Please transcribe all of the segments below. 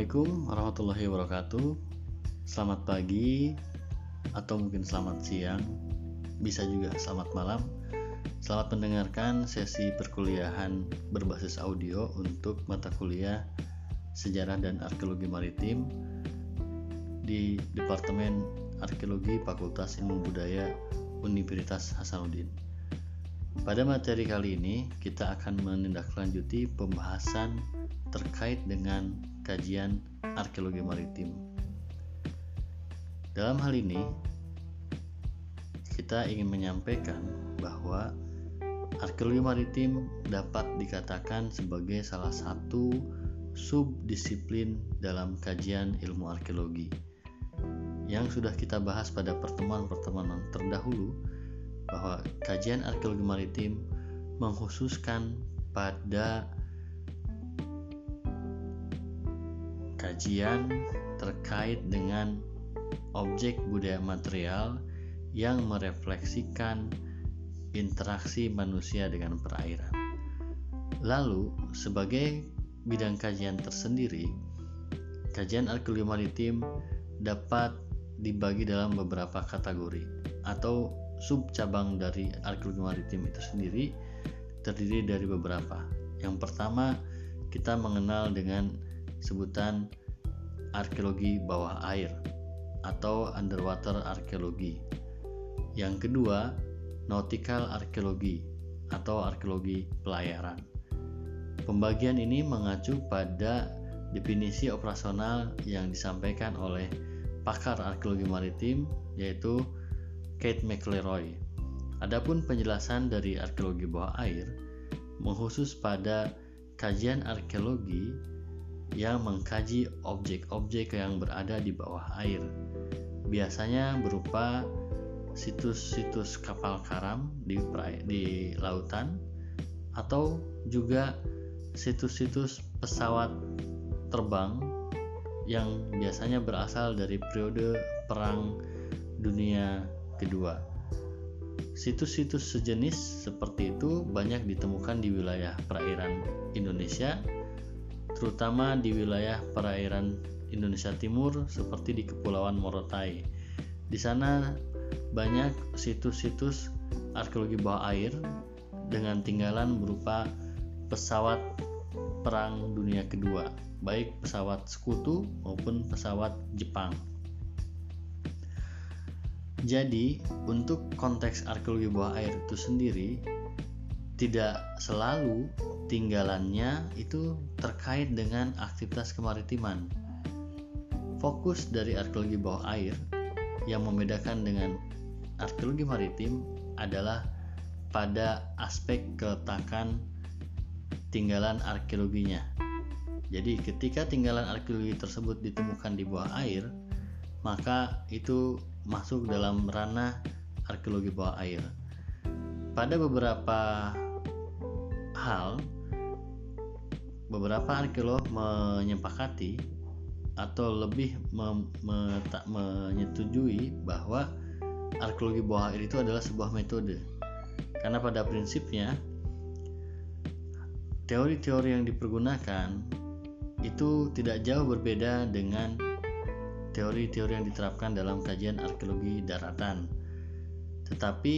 Assalamualaikum warahmatullahi wabarakatuh. Selamat pagi atau mungkin selamat siang, bisa juga selamat malam. Selamat mendengarkan sesi perkuliahan berbasis audio untuk mata kuliah Sejarah dan Arkeologi Maritim di Departemen Arkeologi Fakultas Ilmu Budaya Universitas Hasanuddin. Pada materi kali ini, kita akan menindaklanjuti pembahasan terkait dengan kajian arkeologi maritim. Dalam hal ini, kita ingin menyampaikan bahwa arkeologi maritim dapat dikatakan sebagai salah satu subdisiplin dalam kajian ilmu arkeologi. Yang sudah kita bahas pada pertemuan-pertemuan terdahulu bahwa kajian arkeologi maritim menghususkan pada kajian terkait dengan objek budaya material yang merefleksikan interaksi manusia dengan perairan. Lalu, sebagai bidang kajian tersendiri, kajian arkeologi maritim dapat dibagi dalam beberapa kategori atau sub cabang dari arkeologi maritim itu sendiri terdiri dari beberapa. Yang pertama, kita mengenal dengan sebutan arkeologi bawah air atau underwater arkeologi. Yang kedua, nautical arkeologi atau arkeologi pelayaran. Pembagian ini mengacu pada definisi operasional yang disampaikan oleh pakar arkeologi maritim yaitu Kate McLeroy. Adapun penjelasan dari arkeologi bawah air mengkhusus pada kajian arkeologi yang mengkaji objek-objek yang berada di bawah air. Biasanya berupa situs-situs kapal karam di, di lautan atau juga situs-situs pesawat terbang yang biasanya berasal dari periode Perang Dunia Kedua. Situs-situs sejenis seperti itu banyak ditemukan di wilayah perairan Indonesia terutama di wilayah perairan Indonesia Timur seperti di Kepulauan Morotai. Di sana banyak situs-situs arkeologi bawah air dengan tinggalan berupa pesawat Perang Dunia Kedua, baik pesawat sekutu maupun pesawat Jepang. Jadi, untuk konteks arkeologi bawah air itu sendiri tidak selalu tinggalannya itu terkait dengan aktivitas kemaritiman. Fokus dari arkeologi bawah air yang membedakan dengan arkeologi maritim adalah pada aspek keletakan tinggalan arkeologinya. Jadi ketika tinggalan arkeologi tersebut ditemukan di bawah air, maka itu masuk dalam ranah arkeologi bawah air. Pada beberapa hal beberapa arkeolog menyepakati atau lebih menyetujui bahwa arkeologi bawah air itu adalah sebuah metode. Karena pada prinsipnya teori-teori yang dipergunakan itu tidak jauh berbeda dengan teori-teori yang diterapkan dalam kajian arkeologi daratan. Tetapi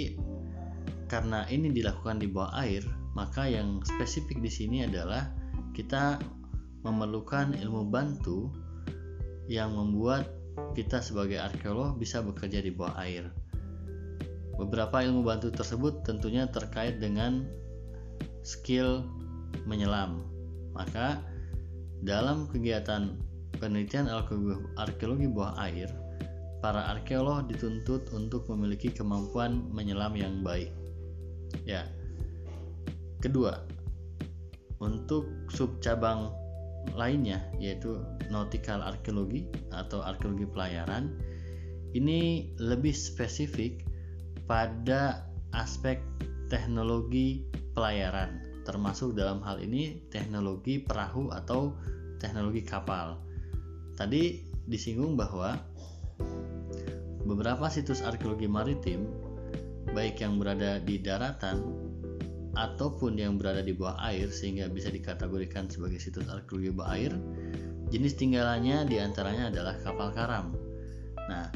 karena ini dilakukan di bawah air maka yang spesifik di sini adalah kita memerlukan ilmu bantu yang membuat kita sebagai arkeolog bisa bekerja di bawah air. Beberapa ilmu bantu tersebut tentunya terkait dengan skill menyelam. Maka dalam kegiatan penelitian arkeologi bawah air, para arkeolog dituntut untuk memiliki kemampuan menyelam yang baik. Ya. Kedua, untuk subcabang lainnya yaitu nautical arkeologi atau arkeologi pelayaran ini lebih spesifik pada aspek teknologi pelayaran termasuk dalam hal ini teknologi perahu atau teknologi kapal. Tadi disinggung bahwa beberapa situs arkeologi maritim baik yang berada di daratan ataupun yang berada di bawah air sehingga bisa dikategorikan sebagai situs arkeologi bawah air Jenis tinggalannya di antaranya adalah kapal karam. Nah,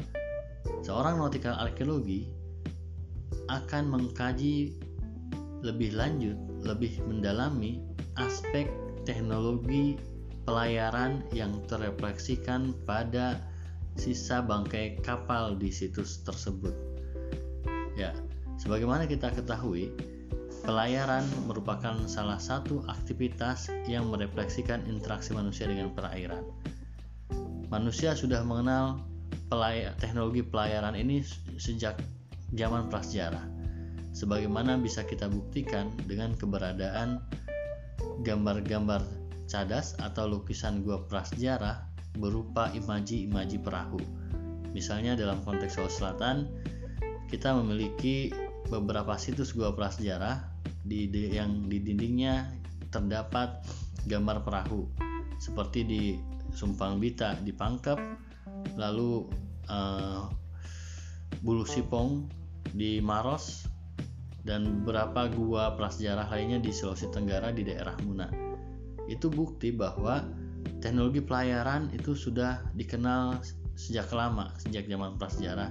seorang nautical arkeologi akan mengkaji lebih lanjut, lebih mendalami aspek teknologi pelayaran yang terrefleksikan pada sisa bangkai kapal di situs tersebut. Ya, sebagaimana kita ketahui, pelayaran merupakan salah satu aktivitas yang merefleksikan interaksi manusia dengan perairan. Manusia sudah mengenal pelay teknologi pelayaran ini sejak zaman prasejarah. Sebagaimana bisa kita buktikan dengan keberadaan gambar-gambar cadas atau lukisan gua prasejarah berupa imaji-imaji perahu. Misalnya dalam konteks Sulawesi Selatan, kita memiliki beberapa situs gua prasejarah di, di yang di dindingnya terdapat gambar perahu seperti di Sumpang Bita di Pangkep, lalu uh, Bulu Sipong di Maros dan beberapa gua prasejarah lainnya di Sulawesi Tenggara di daerah Muna. Itu bukti bahwa teknologi pelayaran itu sudah dikenal sejak lama, sejak zaman prasejarah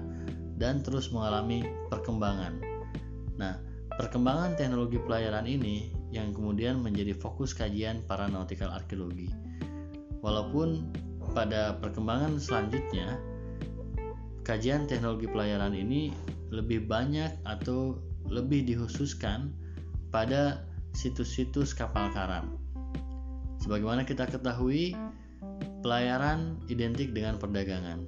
dan terus mengalami perkembangan. Nah, perkembangan teknologi pelayaran ini yang kemudian menjadi fokus kajian para nautical arkeologi. Walaupun pada perkembangan selanjutnya kajian teknologi pelayaran ini lebih banyak atau lebih dikhususkan pada situs-situs kapal karam Sebagaimana kita ketahui, pelayaran identik dengan perdagangan.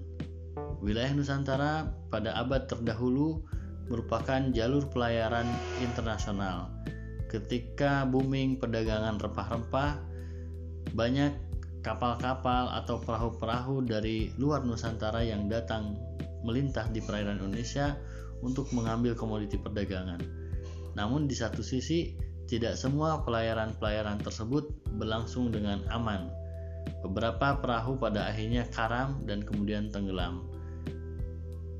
Wilayah Nusantara pada abad terdahulu merupakan jalur pelayaran internasional. Ketika booming perdagangan rempah-rempah, banyak kapal-kapal atau perahu-perahu dari luar Nusantara yang datang melintah di perairan Indonesia untuk mengambil komoditi perdagangan. Namun di satu sisi, tidak semua pelayaran-pelayaran tersebut berlangsung dengan aman. Beberapa perahu pada akhirnya karam dan kemudian tenggelam.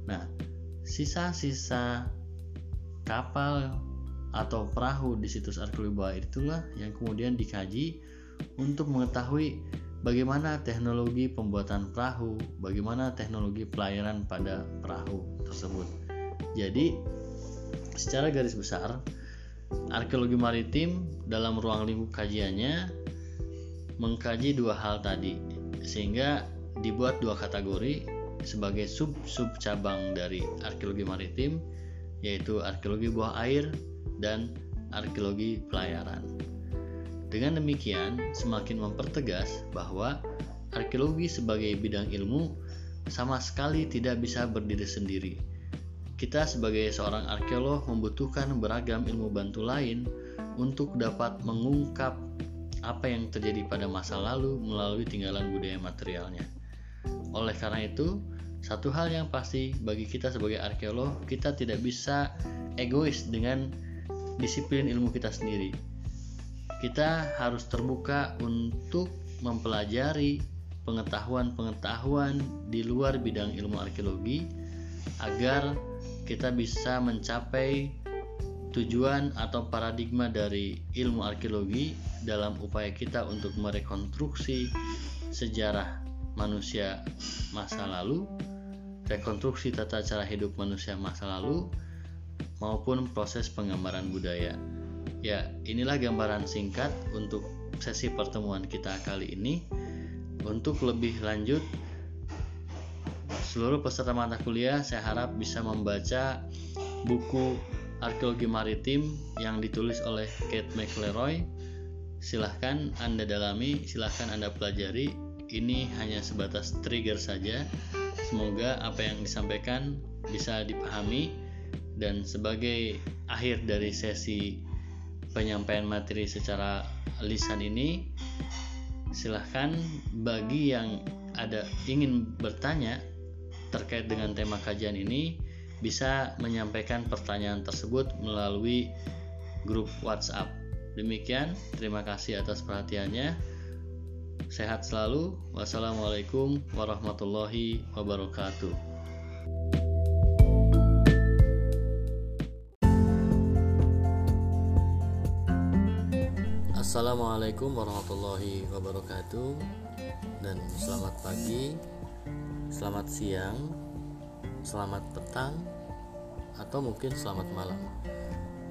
Nah, sisa-sisa kapal atau perahu di situs arkeologi bawah itulah yang kemudian dikaji untuk mengetahui bagaimana teknologi pembuatan perahu, bagaimana teknologi pelayaran pada perahu tersebut. Jadi, secara garis besar, Arkeologi maritim dalam ruang lingkup kajiannya mengkaji dua hal tadi, sehingga dibuat dua kategori sebagai sub-sub cabang dari arkeologi maritim, yaitu arkeologi bawah air dan arkeologi pelayaran. Dengan demikian, semakin mempertegas bahwa arkeologi sebagai bidang ilmu sama sekali tidak bisa berdiri sendiri kita sebagai seorang arkeolog membutuhkan beragam ilmu bantu lain untuk dapat mengungkap apa yang terjadi pada masa lalu melalui tinggalan budaya materialnya. Oleh karena itu, satu hal yang pasti bagi kita sebagai arkeolog, kita tidak bisa egois dengan disiplin ilmu kita sendiri. Kita harus terbuka untuk mempelajari pengetahuan-pengetahuan di luar bidang ilmu arkeologi agar kita bisa mencapai tujuan atau paradigma dari ilmu arkeologi dalam upaya kita untuk merekonstruksi sejarah manusia masa lalu, rekonstruksi tata cara hidup manusia masa lalu, maupun proses penggambaran budaya. Ya, inilah gambaran singkat untuk sesi pertemuan kita kali ini. Untuk lebih lanjut, seluruh peserta mata kuliah saya harap bisa membaca buku arkeologi maritim yang ditulis oleh Kate McLeroy silahkan anda dalami silahkan anda pelajari ini hanya sebatas trigger saja semoga apa yang disampaikan bisa dipahami dan sebagai akhir dari sesi penyampaian materi secara lisan ini silahkan bagi yang ada ingin bertanya terkait dengan tema kajian ini bisa menyampaikan pertanyaan tersebut melalui grup WhatsApp. Demikian, terima kasih atas perhatiannya. Sehat selalu. Wassalamualaikum warahmatullahi wabarakatuh. Assalamualaikum warahmatullahi wabarakatuh. dan selamat pagi, selamat siang, selamat petang, atau mungkin selamat malam.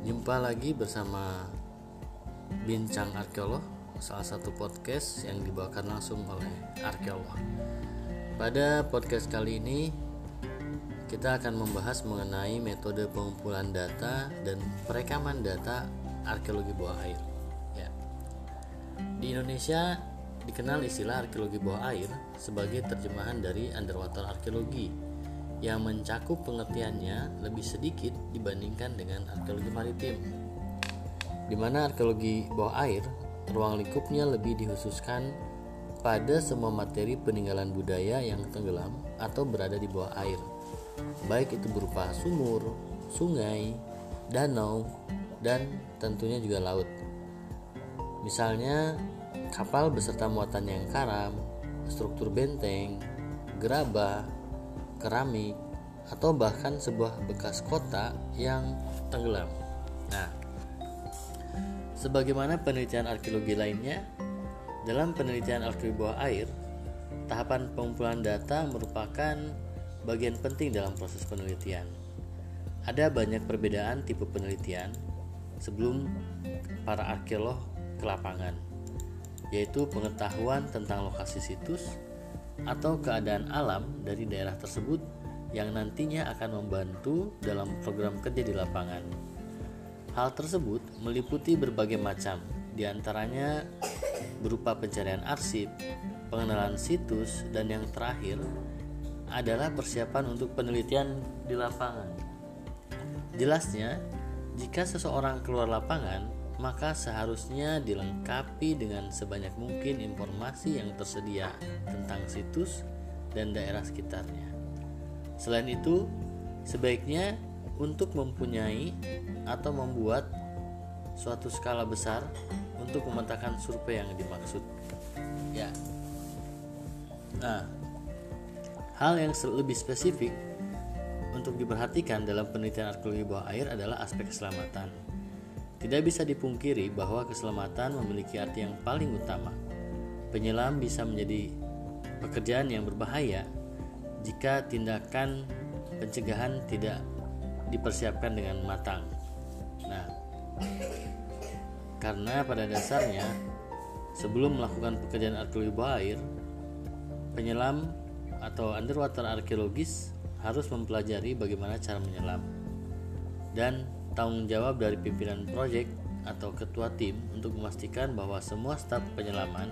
Jumpa lagi bersama Bincang Arkeolog, salah satu podcast yang dibawakan langsung oleh arkeolog. Pada podcast kali ini kita akan membahas mengenai metode pengumpulan data dan perekaman data arkeologi bawah air. Ya. Di Indonesia dikenal istilah arkeologi bawah air sebagai terjemahan dari underwater arkeologi yang mencakup pengertiannya lebih sedikit dibandingkan dengan arkeologi maritim. Di mana arkeologi bawah air, ruang lingkupnya lebih dikhususkan pada semua materi peninggalan budaya yang tenggelam atau berada di bawah air baik itu berupa sumur, sungai, danau, dan tentunya juga laut. Misalnya kapal beserta muatan yang karam, struktur benteng, gerabah, keramik, atau bahkan sebuah bekas kota yang tenggelam. Nah, sebagaimana penelitian arkeologi lainnya, dalam penelitian arkeologi bawah air, tahapan pengumpulan data merupakan bagian penting dalam proses penelitian. Ada banyak perbedaan tipe penelitian sebelum para arkeolog ke lapangan, yaitu pengetahuan tentang lokasi situs atau keadaan alam dari daerah tersebut yang nantinya akan membantu dalam program kerja di lapangan. Hal tersebut meliputi berbagai macam, di antaranya berupa pencarian arsip, pengenalan situs, dan yang terakhir adalah persiapan untuk penelitian di lapangan. Jelasnya, jika seseorang keluar lapangan, maka seharusnya dilengkapi dengan sebanyak mungkin informasi yang tersedia tentang situs dan daerah sekitarnya. Selain itu, sebaiknya untuk mempunyai atau membuat suatu skala besar untuk memetakan survei yang dimaksud. Ya. Nah, Hal yang lebih spesifik untuk diperhatikan dalam penelitian arkeologi bawah air adalah aspek keselamatan. Tidak bisa dipungkiri bahwa keselamatan memiliki arti yang paling utama. Penyelam bisa menjadi pekerjaan yang berbahaya jika tindakan pencegahan tidak dipersiapkan dengan matang. Nah, karena pada dasarnya sebelum melakukan pekerjaan arkeologi air, penyelam atau underwater arkeologis harus mempelajari bagaimana cara menyelam dan tanggung jawab dari pimpinan proyek atau ketua tim untuk memastikan bahwa semua staf penyelaman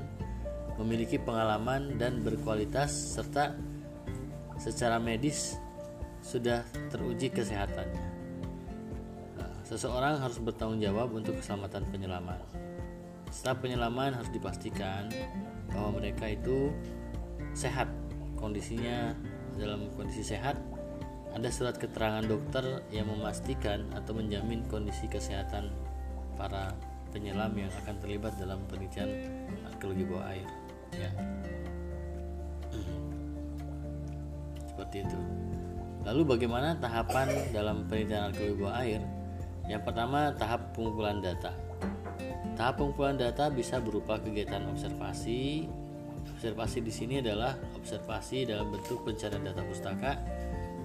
memiliki pengalaman dan berkualitas serta secara medis sudah teruji kesehatannya. Nah, seseorang harus bertanggung jawab untuk keselamatan penyelaman. Staf penyelaman harus dipastikan bahwa mereka itu sehat kondisinya dalam kondisi sehat ada surat keterangan dokter yang memastikan atau menjamin kondisi kesehatan para penyelam yang akan terlibat dalam penelitian arkeologi bawah air ya seperti itu lalu bagaimana tahapan dalam penelitian bawah air yang pertama tahap pengumpulan data tahap pengumpulan data bisa berupa kegiatan observasi Observasi di sini adalah observasi dalam bentuk pencarian data pustaka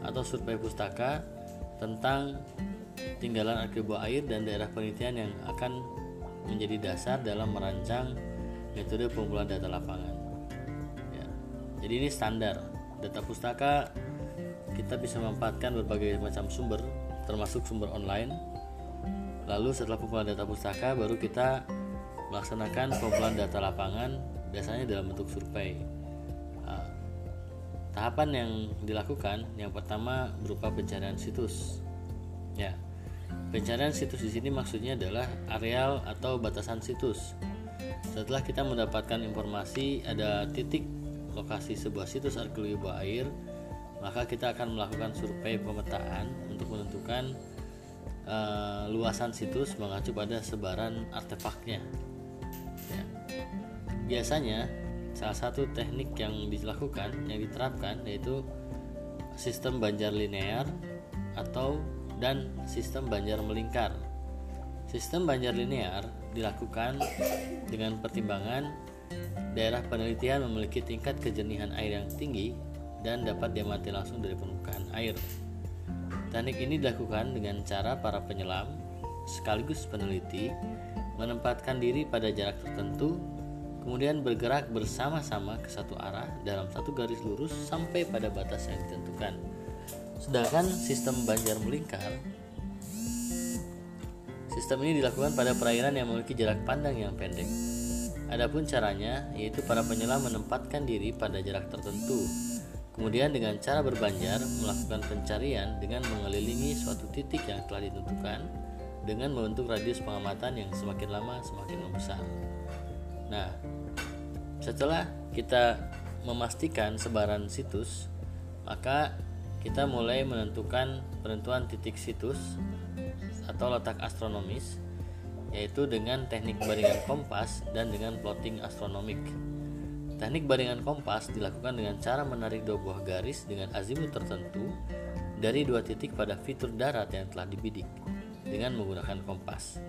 atau survei pustaka tentang tinggalan arkeologi air dan daerah penelitian yang akan menjadi dasar dalam merancang metode pengumpulan data lapangan. Ya. Jadi ini standar data pustaka kita bisa memanfaatkan berbagai macam sumber termasuk sumber online. Lalu setelah pengumpulan data pustaka baru kita melaksanakan pengumpulan data lapangan biasanya dalam bentuk survei. Uh, tahapan yang dilakukan yang pertama berupa pencarian situs. Ya, pencarian situs di sini maksudnya adalah areal atau batasan situs. Setelah kita mendapatkan informasi ada titik lokasi sebuah situs arkeologi bawah air, maka kita akan melakukan survei pemetaan untuk menentukan uh, luasan situs mengacu pada sebaran artefaknya. Ya. Biasanya salah satu teknik yang dilakukan yang diterapkan yaitu sistem banjar linear atau dan sistem banjar melingkar. Sistem banjar linear dilakukan dengan pertimbangan daerah penelitian memiliki tingkat kejernihan air yang tinggi dan dapat diamati langsung dari permukaan air. Teknik ini dilakukan dengan cara para penyelam sekaligus peneliti menempatkan diri pada jarak tertentu, kemudian bergerak bersama-sama ke satu arah dalam satu garis lurus sampai pada batas yang ditentukan. Sedangkan sistem banjar melingkar Sistem ini dilakukan pada perairan yang memiliki jarak pandang yang pendek. Adapun caranya yaitu para penyelam menempatkan diri pada jarak tertentu. Kemudian dengan cara berbanjar melakukan pencarian dengan mengelilingi suatu titik yang telah ditentukan dengan membentuk radius pengamatan yang semakin lama semakin membesar. Nah, setelah kita memastikan sebaran situs, maka kita mulai menentukan penentuan titik situs atau letak astronomis yaitu dengan teknik baringan kompas dan dengan plotting astronomik. Teknik baringan kompas dilakukan dengan cara menarik dua buah garis dengan azimut tertentu dari dua titik pada fitur darat yang telah dibidik dengan menggunakan kompas.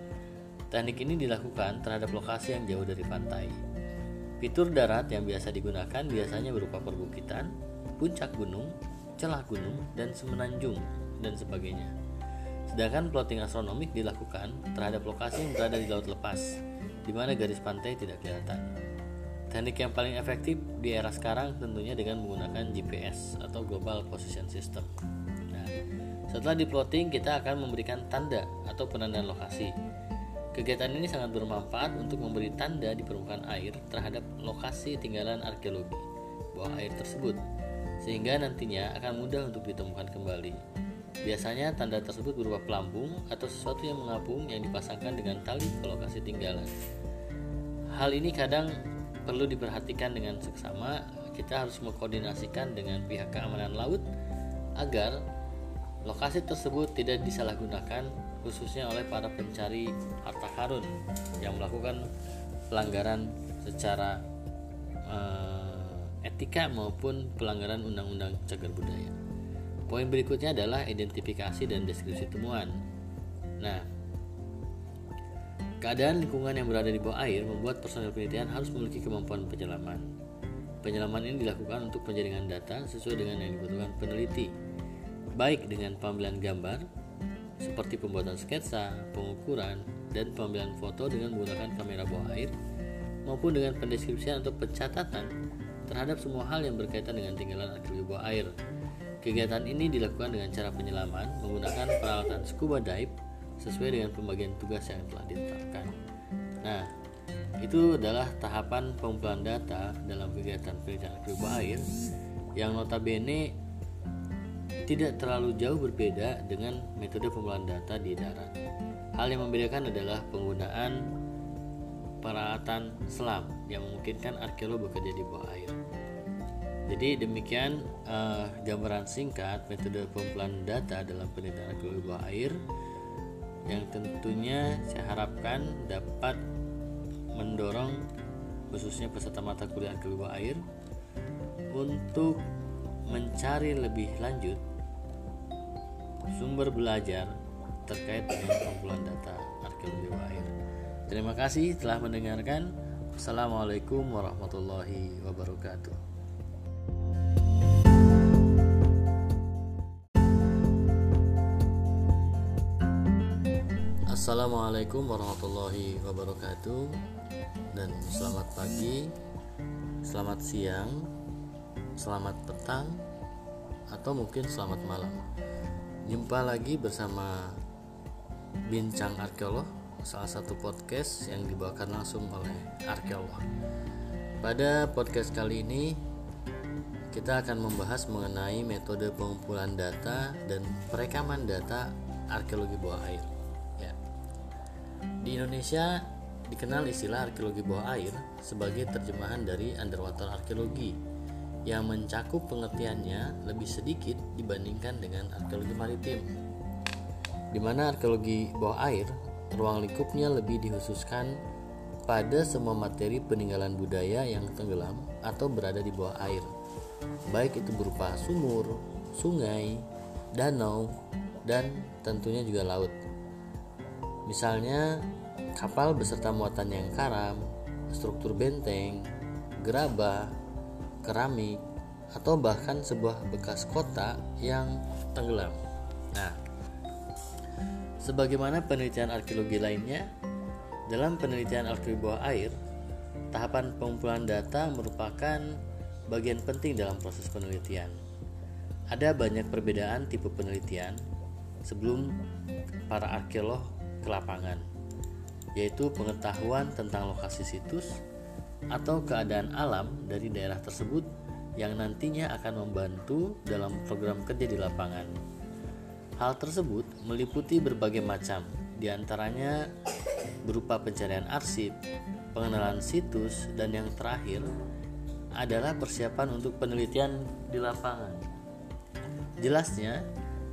Teknik ini dilakukan terhadap lokasi yang jauh dari pantai. Fitur darat yang biasa digunakan biasanya berupa perbukitan, puncak gunung, celah gunung, dan semenanjung, dan sebagainya. Sedangkan plotting astronomik dilakukan terhadap lokasi yang berada di laut lepas, di mana garis pantai tidak kelihatan. Teknik yang paling efektif di era sekarang tentunya dengan menggunakan GPS atau Global Position System. Nah, setelah di plotting kita akan memberikan tanda atau penandaan lokasi. Kegiatan ini sangat bermanfaat untuk memberi tanda di permukaan air terhadap lokasi tinggalan arkeologi bawah air tersebut, sehingga nantinya akan mudah untuk ditemukan kembali. Biasanya tanda tersebut berupa pelampung atau sesuatu yang mengapung yang dipasangkan dengan tali ke lokasi tinggalan. Hal ini kadang perlu diperhatikan dengan seksama. Kita harus mengkoordinasikan dengan pihak keamanan laut agar lokasi tersebut tidak disalahgunakan khususnya oleh para pencari harta karun yang melakukan pelanggaran secara uh, etika maupun pelanggaran undang-undang cagar budaya. Poin berikutnya adalah identifikasi dan deskripsi temuan. Nah, keadaan lingkungan yang berada di bawah air membuat personel penelitian harus memiliki kemampuan penyelaman. Penyelaman ini dilakukan untuk penjaringan data sesuai dengan yang dibutuhkan peneliti, baik dengan pengambilan gambar, seperti pembuatan sketsa, pengukuran, dan pengambilan foto dengan menggunakan kamera bawah air, maupun dengan pendeskripsian atau pencatatan terhadap semua hal yang berkaitan dengan tinggalan arkeologi bawah air, Kegiatan ini dilakukan dengan cara penyelaman menggunakan peralatan scuba dive sesuai dengan pembagian tugas yang telah ditetapkan. Nah, itu adalah tahapan pengumpulan data dalam kegiatan penelitian scuba air yang notabene tidak terlalu jauh berbeda dengan metode pengumpulan data di darat. Hal yang membedakan adalah penggunaan peralatan selam yang memungkinkan arkeolog bekerja di bawah air. Jadi demikian uh, gambaran singkat metode pengumpulan data dalam penelitian arkeologi bawah air yang tentunya saya harapkan dapat mendorong khususnya peserta mata kuliah bawah air untuk mencari lebih lanjut sumber belajar terkait dengan pengumpulan data arkeologi air. Terima kasih telah mendengarkan. Assalamualaikum warahmatullahi wabarakatuh. Assalamualaikum warahmatullahi wabarakatuh. Dan selamat pagi Selamat siang Selamat petang Atau mungkin selamat malam. Jumpa lagi bersama Bincang Arkeolog Salah satu podcast yang dibawakan langsung oleh arkeolog. Pada podcast kali ini Kita akan membahas mengenai metode pengumpulan data dan perekaman data arkeologi bawah air di Indonesia dikenal istilah arkeologi bawah air sebagai terjemahan dari underwater arkeologi yang mencakup pengertiannya lebih sedikit dibandingkan dengan arkeologi maritim. Di mana arkeologi bawah air, ruang lingkupnya lebih dikhususkan pada semua materi peninggalan budaya yang tenggelam atau berada di bawah air, baik itu berupa sumur, sungai, danau, dan tentunya juga laut. Misalnya kapal beserta muatan yang karam, struktur benteng, gerabah, keramik, atau bahkan sebuah bekas kota yang tenggelam. Nah, sebagaimana penelitian arkeologi lainnya, dalam penelitian arkeologi bawah air, tahapan pengumpulan data merupakan bagian penting dalam proses penelitian. Ada banyak perbedaan tipe penelitian sebelum para arkeolog ke lapangan, yaitu pengetahuan tentang lokasi situs atau keadaan alam dari daerah tersebut yang nantinya akan membantu dalam program kerja di lapangan. Hal tersebut meliputi berbagai macam, di antaranya berupa pencarian arsip, pengenalan situs, dan yang terakhir adalah persiapan untuk penelitian di lapangan. Jelasnya,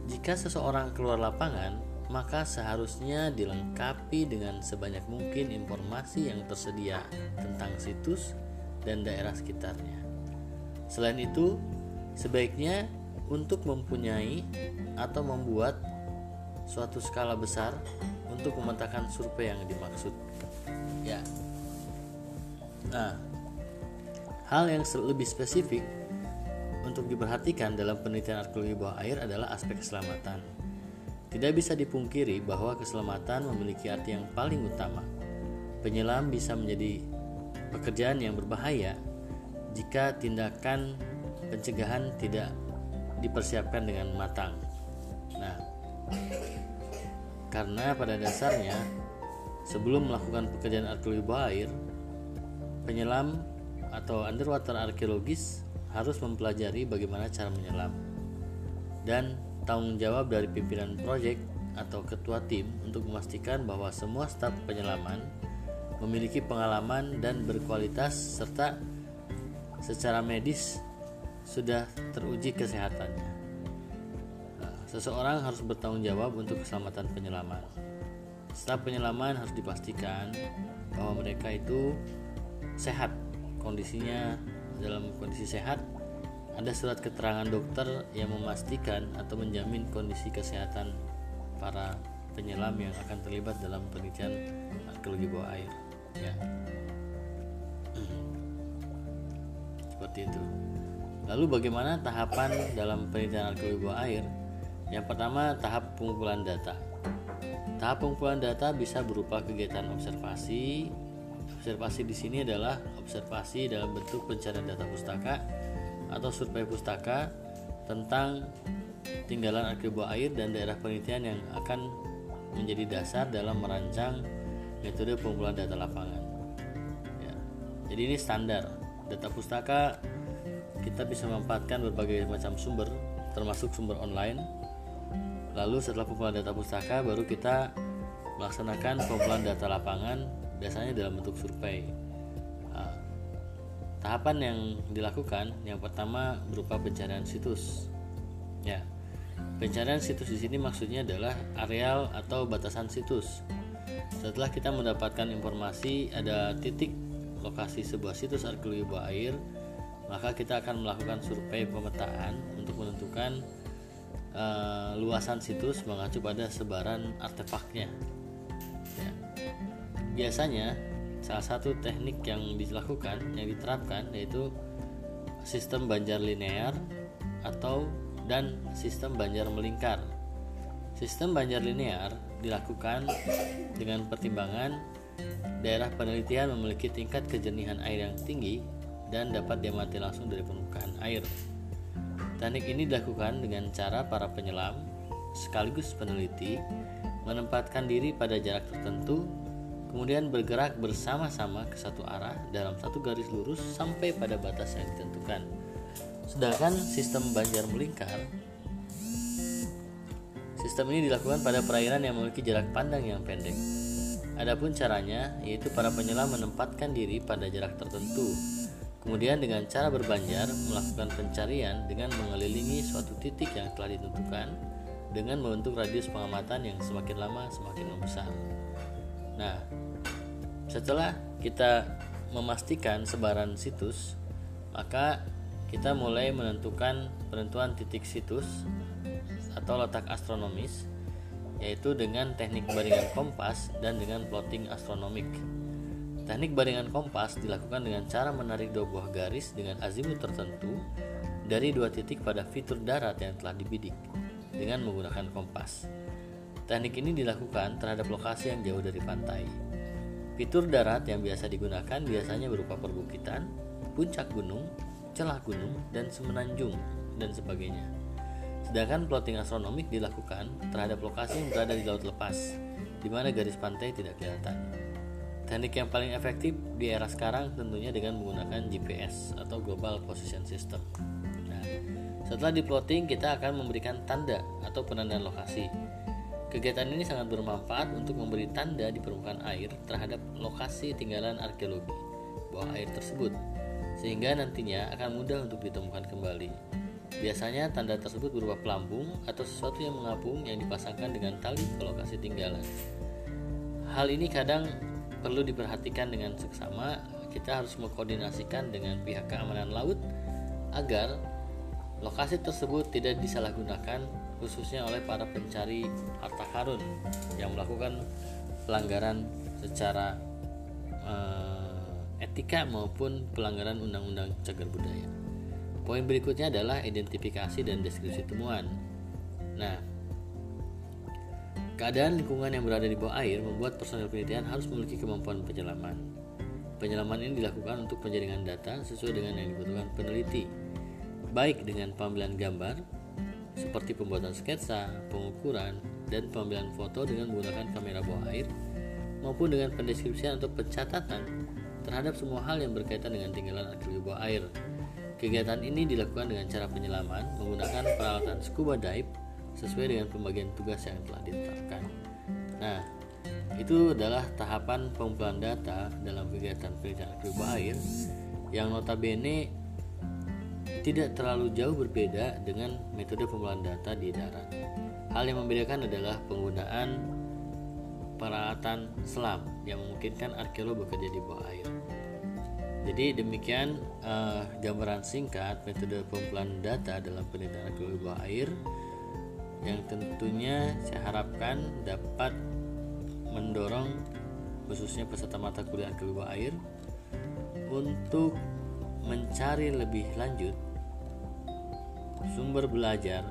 jika seseorang keluar lapangan, maka seharusnya dilengkapi dengan sebanyak mungkin informasi yang tersedia tentang situs dan daerah sekitarnya. Selain itu, sebaiknya untuk mempunyai atau membuat suatu skala besar untuk memetakan survei yang dimaksud. Ya. Nah, hal yang lebih spesifik untuk diperhatikan dalam penelitian arkeologi bawah air adalah aspek keselamatan. Tidak bisa dipungkiri bahwa keselamatan memiliki arti yang paling utama. Penyelam bisa menjadi pekerjaan yang berbahaya jika tindakan pencegahan tidak dipersiapkan dengan matang. Nah, karena pada dasarnya sebelum melakukan pekerjaan arkeologi air, penyelam atau underwater arkeologis harus mempelajari bagaimana cara menyelam. Dan tanggung jawab dari pimpinan proyek atau ketua tim untuk memastikan bahwa semua staf penyelaman memiliki pengalaman dan berkualitas serta secara medis sudah teruji kesehatannya. Nah, seseorang harus bertanggung jawab untuk keselamatan penyelaman. Setelah penyelaman harus dipastikan bahwa mereka itu sehat, kondisinya dalam kondisi sehat. Ada surat keterangan dokter yang memastikan atau menjamin kondisi kesehatan para penyelam yang akan terlibat dalam penelitian arkeologi bawah air. Ya. Seperti itu. Lalu bagaimana tahapan dalam penelitian arkeologi bawah air? Yang pertama, tahap pengumpulan data. Tahap pengumpulan data bisa berupa kegiatan observasi. Observasi di sini adalah observasi dalam bentuk pencarian data pustaka atau survei pustaka tentang tinggalan bawah air dan daerah penelitian yang akan menjadi dasar dalam merancang metode pengumpulan data lapangan. Ya. Jadi ini standar data pustaka kita bisa memanfaatkan berbagai macam sumber termasuk sumber online lalu setelah pengumpulan data pustaka baru kita melaksanakan pengumpulan data lapangan biasanya dalam bentuk survei tahapan yang dilakukan yang pertama berupa pencarian situs ya pencarian situs di sini maksudnya adalah areal atau batasan situs setelah kita mendapatkan informasi ada titik lokasi sebuah situs arkeologi bawah air maka kita akan melakukan survei pemetaan untuk menentukan uh, luasan situs mengacu pada sebaran artefaknya. Ya. Biasanya salah satu teknik yang dilakukan yang diterapkan yaitu sistem banjar linear atau dan sistem banjar melingkar. Sistem banjar linear dilakukan dengan pertimbangan daerah penelitian memiliki tingkat kejernihan air yang tinggi dan dapat diamati langsung dari permukaan air. Teknik ini dilakukan dengan cara para penyelam sekaligus peneliti menempatkan diri pada jarak tertentu, kemudian bergerak bersama-sama ke satu arah dalam satu garis lurus sampai pada batas yang ditentukan. Sedangkan sistem banjar melingkar Sistem ini dilakukan pada perairan yang memiliki jarak pandang yang pendek. Adapun caranya yaitu para penyelam menempatkan diri pada jarak tertentu Kemudian dengan cara berbanjar melakukan pencarian dengan mengelilingi suatu titik yang telah ditentukan dengan membentuk radius pengamatan yang semakin lama semakin membesar. Nah, setelah kita memastikan sebaran situs, maka kita mulai menentukan penentuan titik situs atau letak astronomis yaitu dengan teknik baringan kompas dan dengan plotting astronomik. Teknik baringan kompas dilakukan dengan cara menarik dua buah garis dengan azimut tertentu dari dua titik pada fitur darat yang telah dibidik dengan menggunakan kompas. Teknik ini dilakukan terhadap lokasi yang jauh dari pantai. Fitur darat yang biasa digunakan biasanya berupa perbukitan, puncak gunung, celah gunung, dan semenanjung, dan sebagainya. Sedangkan plotting astronomik dilakukan terhadap lokasi yang berada di laut lepas, di mana garis pantai tidak kelihatan. Teknik yang paling efektif di era sekarang tentunya dengan menggunakan GPS atau Global Position System. Nah, setelah diplotting kita akan memberikan tanda atau penandaan lokasi. Kegiatan ini sangat bermanfaat untuk memberi tanda di permukaan air terhadap lokasi tinggalan arkeologi bawah air tersebut, sehingga nantinya akan mudah untuk ditemukan kembali. Biasanya tanda tersebut berupa pelampung atau sesuatu yang mengapung yang dipasangkan dengan tali ke lokasi tinggalan. Hal ini kadang perlu diperhatikan dengan seksama. Kita harus mengkoordinasikan dengan pihak keamanan laut agar lokasi tersebut tidak disalahgunakan khususnya oleh para pencari harta karun yang melakukan pelanggaran secara uh, etika maupun pelanggaran undang-undang cagar budaya. Poin berikutnya adalah identifikasi dan deskripsi temuan. Nah, keadaan lingkungan yang berada di bawah air membuat personel penelitian harus memiliki kemampuan penyelaman. Penyelaman ini dilakukan untuk penjaringan data sesuai dengan yang dibutuhkan peneliti, baik dengan pengambilan gambar, seperti pembuatan sketsa, pengukuran, dan pengambilan foto dengan menggunakan kamera bawah air, maupun dengan pendeskripsian atau pencatatan terhadap semua hal yang berkaitan dengan tinggalan arkeologi bawah air Kegiatan ini dilakukan dengan cara penyelaman menggunakan peralatan scuba dive sesuai dengan pembagian tugas yang telah ditetapkan. Nah, itu adalah tahapan pengumpulan data dalam kegiatan penelitian scuba air yang notabene tidak terlalu jauh berbeda dengan metode pengumpulan data di darat. Hal yang membedakan adalah penggunaan peralatan selam yang memungkinkan arkeolog bekerja di bawah air. Jadi demikian uh, gambaran singkat metode pengumpulan data dalam penelitian arkeologi bawah air yang tentunya saya harapkan dapat mendorong khususnya peserta mata kuliah arkeologi bawah air untuk mencari lebih lanjut sumber belajar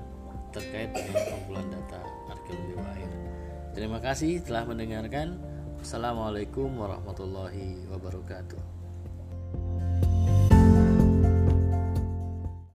terkait dengan pengumpulan data arkeologi air. Terima kasih telah mendengarkan. Assalamualaikum warahmatullahi wabarakatuh.